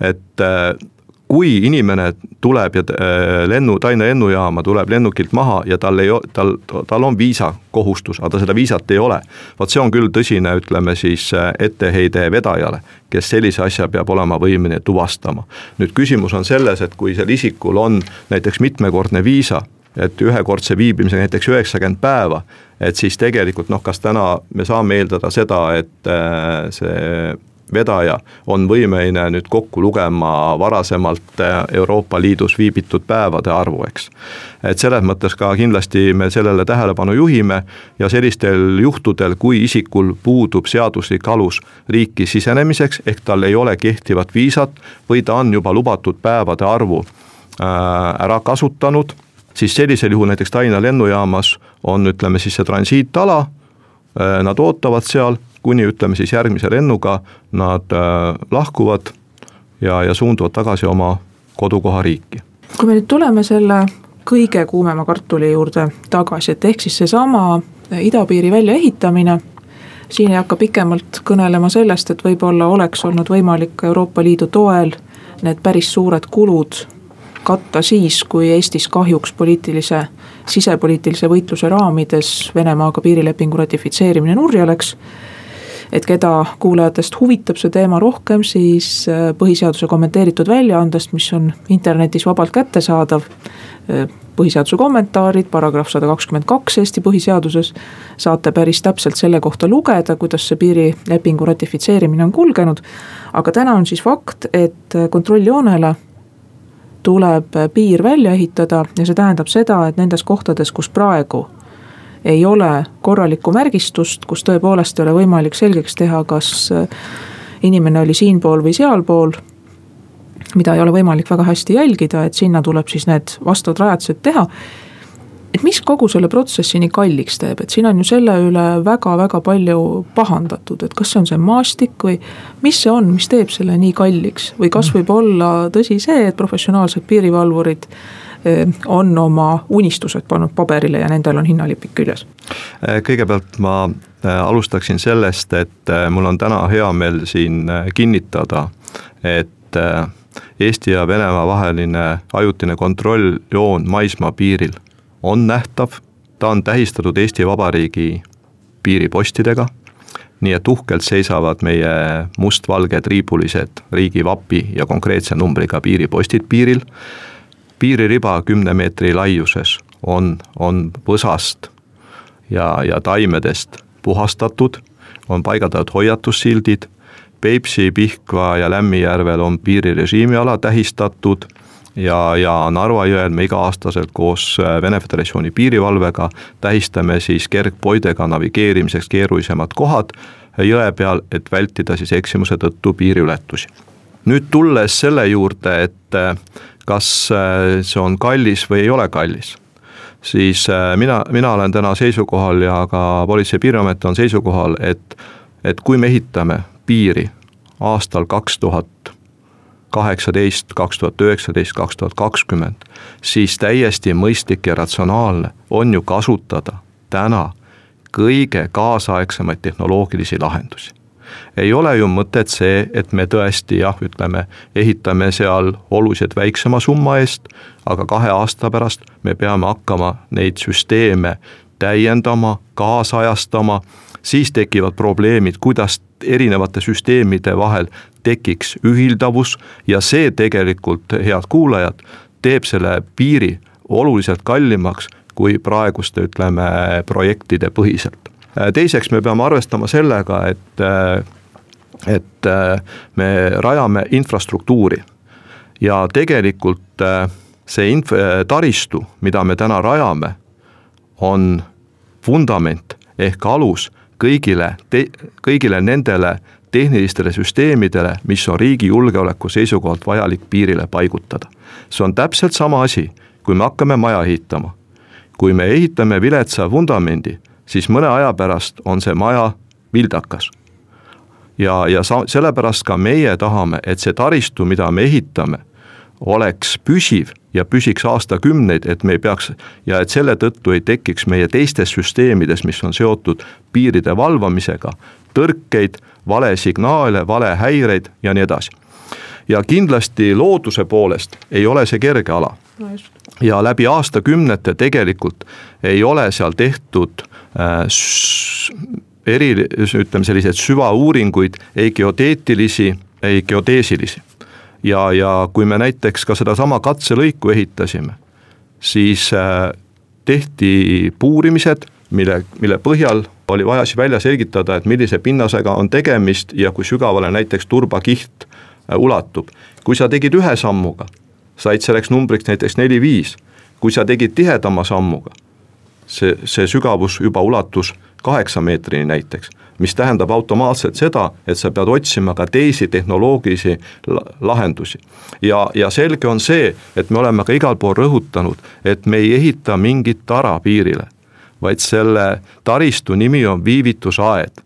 Speaker 4: et kui inimene tuleb ja äh, lennu, Tallinna lennujaama tuleb lennukilt maha ja tal ei, tal, tal on viisakohustus, aga ta seda viisat ei ole. vot see on küll tõsine, ütleme siis äh, etteheide vedajale, kes sellise asja peab olema võimeline tuvastama. nüüd küsimus on selles, et kui sel isikul on näiteks mitmekordne viisa, et ühekordse viibimisega näiteks üheksakümmend päeva, et siis tegelikult noh, kas täna me saame eeldada seda, et äh, see vedaja on võimeline nüüd kokku lugema varasemalt eh, Euroopa Liidus viibitud päevade arvu, eks. et selles mõttes ka kindlasti me sellele tähelepanu juhime ja sellistel juhtudel, kui isikul puudub seaduslik alus riiki sisenemiseks, ehk tal ei ole kehtivat viisat või ta on juba lubatud päevade arvu äh, ära kasutanud, siis sellisel juhul näiteks Tallinna lennujaamas on, ütleme siis see transiitala, äh, nad ootavad seal kuni ütleme siis järgmise lennuga nad äh, lahkuvad ja, ja suunduvad tagasi oma kodukohariiki.
Speaker 3: kui me nüüd tuleme selle kõige kuumema kartuli juurde tagasi, et ehk siis seesama idapiiri väljaehitamine, siin ei hakka pikemalt kõnelema sellest, et võib-olla oleks olnud võimalik Euroopa Liidu toel need päris suured kulud katta siis, kui Eestis kahjuks poliitilise, sisepoliitilise võitluse raamides Venemaaga piirilepingu ratifitseerimine nurja läks et keda kuulajatest huvitab see teema rohkem, siis äh, põhiseaduse kommenteeritud väljaandest, mis on internetis vabalt kättesaadav. Äh, põhiseaduse kommentaarid, paragrahv sada kakskümmend kaks Eesti põhiseaduses. saate päris täpselt selle kohta lugeda, kuidas see piirilepingu ratifitseerimine on kulgenud. aga täna on siis fakt, et kontrolljoonele tuleb piir välja ehitada ja see tähendab seda, et nendes kohtades, kus praegu ei ole korralikku märgistust, kus tõepoolest ei ole võimalik selgeks teha, kas äh, inimene oli siinpool või sealpool. mida ei ole võimalik väga hästi jälgida, et sinna tuleb siis need vastavad rajatised teha. et mis kogu selle protsessi nii kalliks teeb, et siin on ju selle üle väga-väga palju pahandatud, et kas see on see maastik või mis see on, mis teeb selle nii kalliks või kas võib olla tõsi see, et professionaalsed piirivalvurid on oma unistused pannud paberile ja nendel on hinnalipik küljes?
Speaker 4: Eh, kõigepealt ma eh, alustaksin sellest, et mul on täna hea meel siin kinnitada, et Eesti ja Venemaa vaheline ajutine kontrolljoon maismaapiiril on nähtav, ta on tähistatud Eesti Vabariigi piiripostidega, nii et uhkelt seisavad meie mustvalged riibulised riigivapi ja konkreetse numbriga piiripostid piiril piiririba kümne meetri laiuses on, on võsast ja, ja taimedest puhastatud, on paigaldatud hoiatussildid, Peipsi, Pihkva ja Lämmijärvel on piirirežiimiala tähistatud ja, ja Narva jõel me iga-aastaselt koos äh, Vene Föderatsiooni piirivalvega tähistame siis kergpoidega navigeerimiseks keerulisemad kohad jõe peal, et vältida siis eksimuse tõttu piiriületusi. nüüd tulles selle juurde, et äh, kas äh, see on kallis või ei ole kallis, siis äh, mina, mina olen täna seisukohal ja ka Politsei- ja Piirivalveamet on seisukohal, et, et kui me ehitame piiri aastal kaks tuhat kaheksateist, kaks tuhat üheksateist, kaks tuhat kakskümmend, siis täiesti mõistlik ja ratsionaalne on ju kasutada täna kõige kaasaegsemaid tehnoloogilisi lahendusi ei ole ju mõtet see, et me tõesti jah, ütleme, ehitame seal oluliselt väiksema summa eest, aga kahe aasta pärast me peame hakkama neid süsteeme täiendama, kaasajastama, siis tekivad probleemid, kuidas erinevate süsteemide vahel tekiks ühildavus ja see tegelikult, head kuulajad, teeb selle piiri oluliselt kallimaks kui praeguste, ütleme, projektide põhiselt. Teiseks me peame arvestama sellega, et, et me rajame infrastruktuuri ja tegelikult see inf-, taristu, mida me täna rajame, on vundament ehk alus kõigile, kõigile nendele tehnilistele süsteemidele, mis on riigi julgeoleku seisukohalt vajalik piirile paigutada. see on täpselt sama asi, kui me hakkame maja ehitama. kui me ehitame viletsa vundamendi, siis mõne aja pärast on see maja vildakas. ja, ja sa-, sellepärast ka meie tahame, et see taristu, mida me ehitame, oleks püsiv ja püsiks aastakümneid, et me ei peaks ja et selle tõttu ei tekiks meie teistes süsteemides, mis on seotud piiride valvamisega, tõrkeid, valesignaale, valehäireid ja nii edasi. ja kindlasti looduse poolest ei ole see kerge ala no. Ja läbi aastakümnete tegelikult ei ole seal tehtud äh, eri, ütleme selliseid süvauuringuid, ei geoteetilisi, ei geodeesilisi ja, ja kui me näiteks ka sedasama katselõiku ehitasime, siis äh, tehti puurimised, mille, mille põhjal oli vaja siis välja selgitada, et millise pinnasega on tegemist ja kui sügavale näiteks turbakiht äh, ulatub. kui sa tegid ühe sammuga, said selleks numbriks näiteks neli-viis, kui sa tegid tihedama sammuga, see, see sügavus juba ulatus kaheksa meetrini näiteks mis tähendab automaatselt seda, et sa pead otsima ka teisi tehnoloogilisi lahendusi. ja, ja selge on see, et me oleme ka igal pool rõhutanud, et me ei ehita mingit tara piirile, vaid selle taristu nimi on viivitusaed.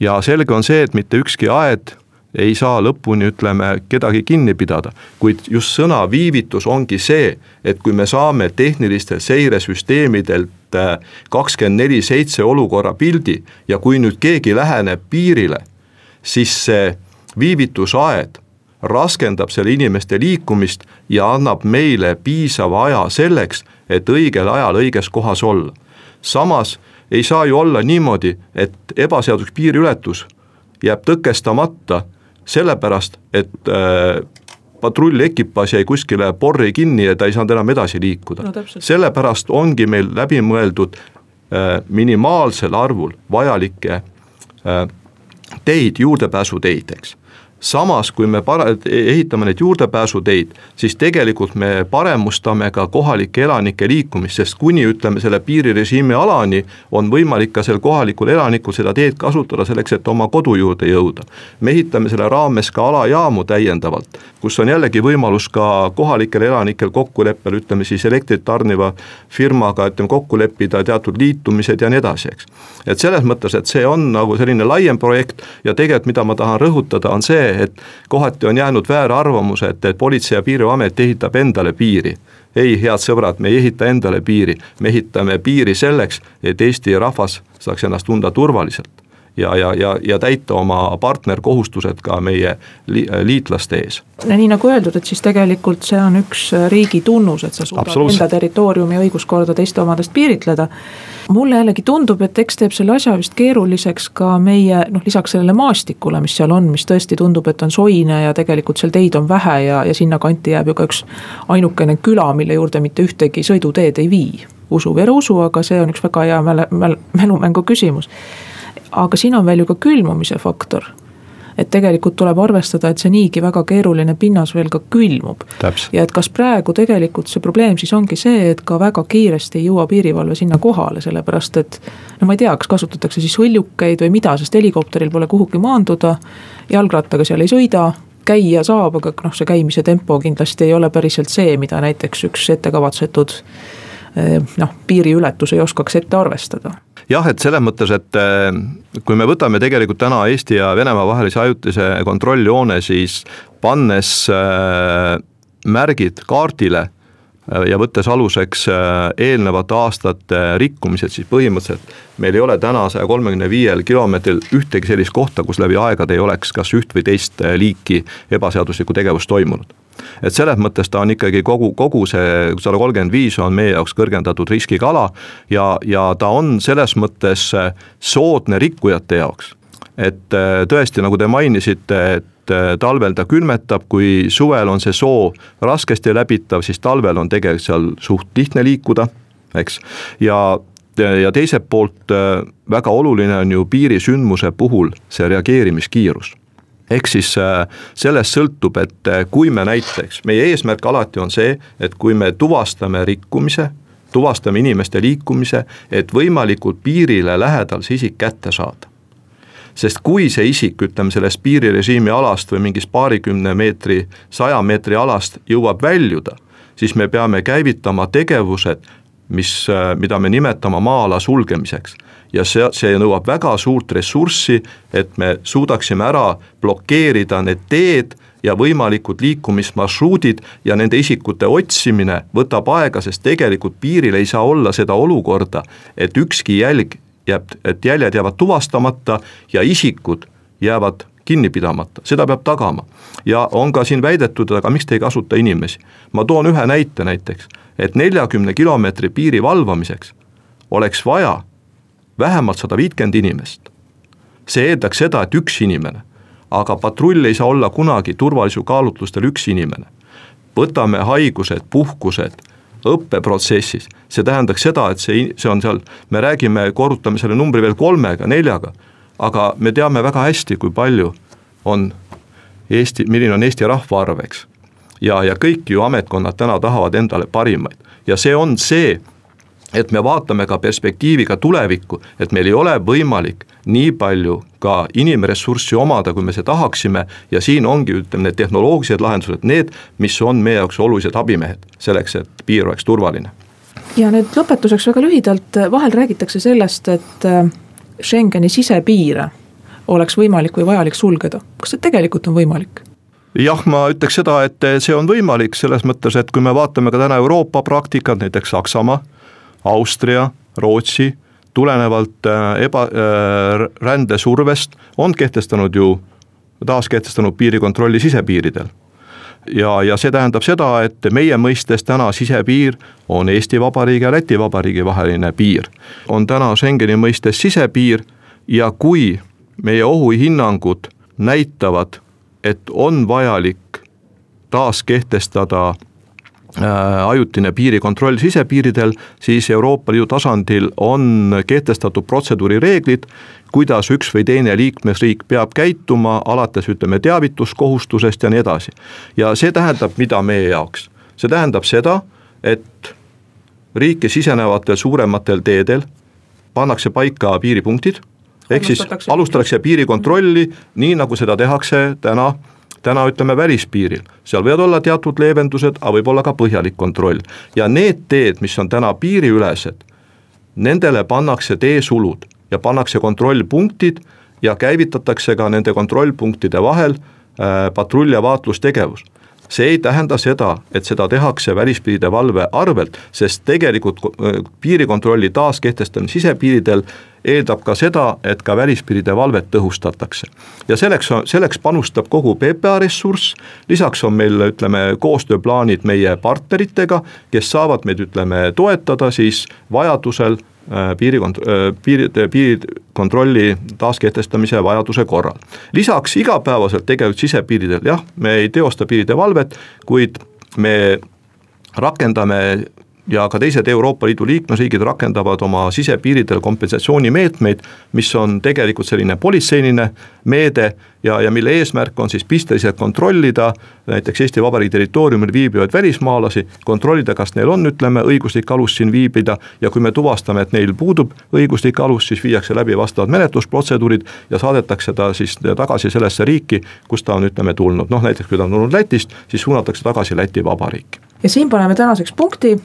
Speaker 4: ja selge on see, et mitte ükski aed ei saa lõpuni, ütleme, kedagi kinni pidada, kuid just sõna viivitus ongi see, et kui me saame tehnilistelt seiresüsteemidelt äh, kakskümmend neli seitse olukorra pildi ja kui nüüd keegi läheneb piirile, siis see viivitusaed raskendab selle inimeste liikumist ja annab meile piisava aja selleks, et õigel ajal õiges kohas olla. samas ei saa ju olla niimoodi, et ebaseaduslik piiriületus jääb tõkestamata sellepärast, et äh, patrullekipaas jäi kuskile porri kinni ja ta ei saanud enam edasi liikuda no,. sellepärast ongi meil läbimõeldud äh, minimaalsel arvul vajalikke äh, teid, juurdepääsuteid, eks samas, kui me para-, ehitame neid juurdepääsuteid, siis tegelikult me paremustame ka kohalike elanike liikumist, sest kuni ütleme, selle piirirežiimi alani on võimalik ka sel kohalikul elanikul seda teed kasutada selleks, et oma kodu juurde jõuda. me ehitame selle raames ka alajaamu täiendavalt, kus on jällegi võimalus ka kohalikel elanikel kokkuleppel, ütleme siis elektrit tarniva firmaga, ütleme kokku leppida teatud liitumised ja nii edasi, eks. et selles mõttes, et see on nagu selline laiem projekt ja tegelikult, mida ma tahan rõhutada, on see, et kohati on jäänud väärarvamus, et, et Politsei- ja Piirivalveamet ehitab endale piiri. Ei, head sõbrad, me ei ehita endale piiri, me ehitame piiri selleks, et Eesti rahvas saaks ennast tunda turvaliselt ja, ja, ja, ja täita oma partnerkohustused ka meie li, liitlaste ees.
Speaker 3: nii nagu öeldud, et siis tegelikult see on üks riigi tunnus, et sa suudad enda territooriumi õiguskorda teiste omadest piiritleda. mulle jällegi tundub, et eks teeb selle asja vist keeruliseks ka meie noh, lisaks sellele maastikule, mis seal on, mis tõesti tundub, et on soine ja tegelikult seal teid on vähe ja, ja sinnakanti jääb ju ka üks ainukene küla, mille juurde mitte ühtegi sõiduteed ei vii usu või ära usu, aga see on üks väga hea mäle, mäl, mälumängu küsimus aga siin on veel ju ka külmumise faktor et tegelikult tuleb arvestada, et see niigi väga keeruline pinnas veel ka külmub. ja et kas praegu tegelikult see probleem siis ongi see, et ka väga kiiresti ei jõua piirivalve sinna kohale, sellepärast et. no ma ei tea, kas kasutatakse siis hõljukeid või mida, sest helikopteril pole kuhugi maanduda. jalgrattaga seal ei sõida, käia saab, aga noh, see käimise tempo kindlasti ei ole päriselt see, mida näiteks üks ettekavatsetud noh, piiriületus ei oskaks ette arvestada
Speaker 4: jah, et selles mõttes, et kui me võtame tegelikult täna Eesti ja Venemaa vahelise ajutise kontrolljoone, siis pannes märgid kaardile ja võttes aluseks eelnevate aastate rikkumised, siis põhimõtteliselt meil ei ole täna saja kolmekümne viiel kilomeetril ühtegi sellist kohta, kus läbi aegade ei oleks kas üht või teist liiki ebaseaduslikku tegevust toimunud. Et selles mõttes ta on ikkagi kogu, kogu see sada kolmkümmend viis on meie jaoks kõrgendatud riskiga ala ja, ja ta on selles mõttes soodne rikkujate jaoks. Et tõesti, nagu te mainisite, et äh, talvel ta külmetab, kui suvel on see soo raskesti läbitav, siis talvel on tegelikult seal suht lihtne liikuda, eks, ja ja teiselt poolt äh, väga oluline on ju piirisündmuse puhul see reageerimiskiirus ehk siis äh, sellest sõltub, et kui me näiteks, meie eesmärk alati on see, et kui me tuvastame rikkumise, tuvastame inimeste liikumise, et võimalikult piirile lähedal see isik kätte saada. Sest kui see isik, ütleme sellest piirirežiimi alast või mingist paarikümne meetri, saja meetri alast jõuab väljuda, siis me peame käivitama tegevused, mis, mida me nimetame maa-ala sulgemiseks. ja see, see nõuab väga suurt ressurssi, et me suudaksime ära blokeerida need teed ja võimalikud liikumismarsruudid ja nende isikute otsimine võtab aega, sest tegelikult piiril ei saa olla seda olukorda, et ükski jälg jääb, et jäljed jäävad tuvastamata ja isikud jäävad kinni pidamata, seda peab tagama. ja on ka siin väidetud, aga miks te ei kasuta inimesi. ma toon ühe näite näiteks, et neljakümne kilomeetri piiri valvamiseks oleks vaja vähemalt sada viitkümmend inimest. see eeldaks seda, et üks inimene, aga patrull ei saa olla kunagi turvalisuse kaalutlustel üks inimene. võtame haigused, puhkused õppeprotsessis, see tähendaks seda, et see, see on seal, me räägime, korrutame selle numbri veel kolmega, neljaga, aga me teame väga hästi, kui palju on Eesti, milline on Eesti rahvaarv, eks. Ja, ja kõik ju ametkonnad täna tahavad endale parimaid ja see on see, et me vaatame ka perspektiiviga tulevikku, et meil ei ole võimalik nii palju ka inimressurssi omada, kui me seda tahaksime ja siin ongi, ütleme, need tehnoloogilised lahendused, need, mis on meie jaoks olulised abimehed, selleks et piir oleks turvaline.
Speaker 3: ja nüüd lõpetuseks väga lühidalt, vahel räägitakse sellest, et äh, Schengeni sisepiire oleks võimalik või vajalik sulgeda, kas see tegelikult on võimalik?
Speaker 4: Jah, ma ütleks seda, et see on võimalik selles mõttes, et kui me vaatame ka täna Euroopa praktikat, näiteks Saksamaa, Austria, Rootsi tulenevalt äh, eba, äh, rändesurvest on kehtestanud ju, taaskehtestanud piirikontrolli sisepiiridel. ja, ja see tähendab seda, et meie mõistes täna sisepiir on Eesti Vabariigi ja Läti Vabariigi vaheline piir. on täna Schengeni mõistes sisepiir ja kui meie ohuhinnangud näitavad, et on vajalik taaskehtestada Äh, ajutine piirikontroll sisepiiridel, siis Euroopa Liidu tasandil on kehtestatud protseduurireeglid, kuidas üks või teine liikmesriik peab käituma, alates ütleme teavituskohustusest ja nii edasi. ja see tähendab, mida meie jaoks, see tähendab seda, et riiki sisenevatel suurematel teedel pannakse paika piiripunktid, ehk siis alustatakse piirikontrolli, nii nagu seda tehakse täna täna ütleme välispiiril, seal võivad olla teatud leevendused, aga võib olla ka põhjalik kontroll. ja need teed, mis on täna piiriülesed, nendele pannakse teesulud ja pannakse kontrollpunktid ja käivitatakse ka nende kontrollpunktide vahel äh, patrull- ja vaatlustegevus see ei tähenda seda, et seda tehakse välispiiride valve arvelt, sest tegelikult äh, piirikontrolli taaskehtestamine sisepiiridel eeldab ka seda, et ka välispiiride valvet tõhustatakse. ja selleks, selleks panustab kogu PPA ressurss, lisaks on meil, ütleme, koostööplaanid meie partneritega, kes saavad meid, ütleme, toetada siis vajadusel piirikont-, äh, piiri, piirikontrolli taaskehtestamise vajaduse korral. lisaks igapäevaselt tegelikult sisepiiridel, jah, me ei teosta piiride valvet, kuid me rakendame ja ka teised Euroopa Liidu liikmesriigid rakendavad oma sisepiiridel kompensatsioonimeetmeid, mis on tegelikult selline politseiline meede ja, ja mille eesmärk on siis pisteliselt kontrollida näiteks Eesti Vabariigi territooriumil viibivaid välismaalasi, kontrollida, kas neil on, ütleme, õiguslik alus siin viibida ja kui me tuvastame, et neil puudub õiguslik alus, siis viiakse läbi vastavad menetlusprotseduurid ja saadetakse ta siis tagasi sellesse riiki, kust ta on, ütleme, tulnud, noh näiteks kui ta on tulnud Lätist, siis suunatakse tagasi Läti Vabariiki.
Speaker 3: ja siin paneme tänaseks punkti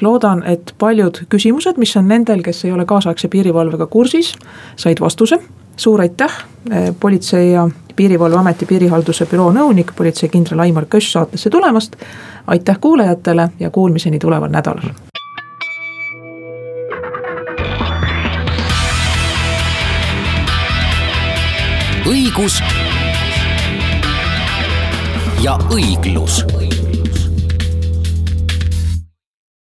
Speaker 3: loodan, et paljud küsimused, mis on nendel, kes ei ole kaasaegse piirivalvega kursis, said vastuse. suur aitäh, eh, Politsei- ja Piirivalveameti piirihalduse büroo nõunik, politseikindral Aimar Köss saatesse tulemast. aitäh kuulajatele ja kuulmiseni tuleval nädalal.
Speaker 2: õigus ja õiglus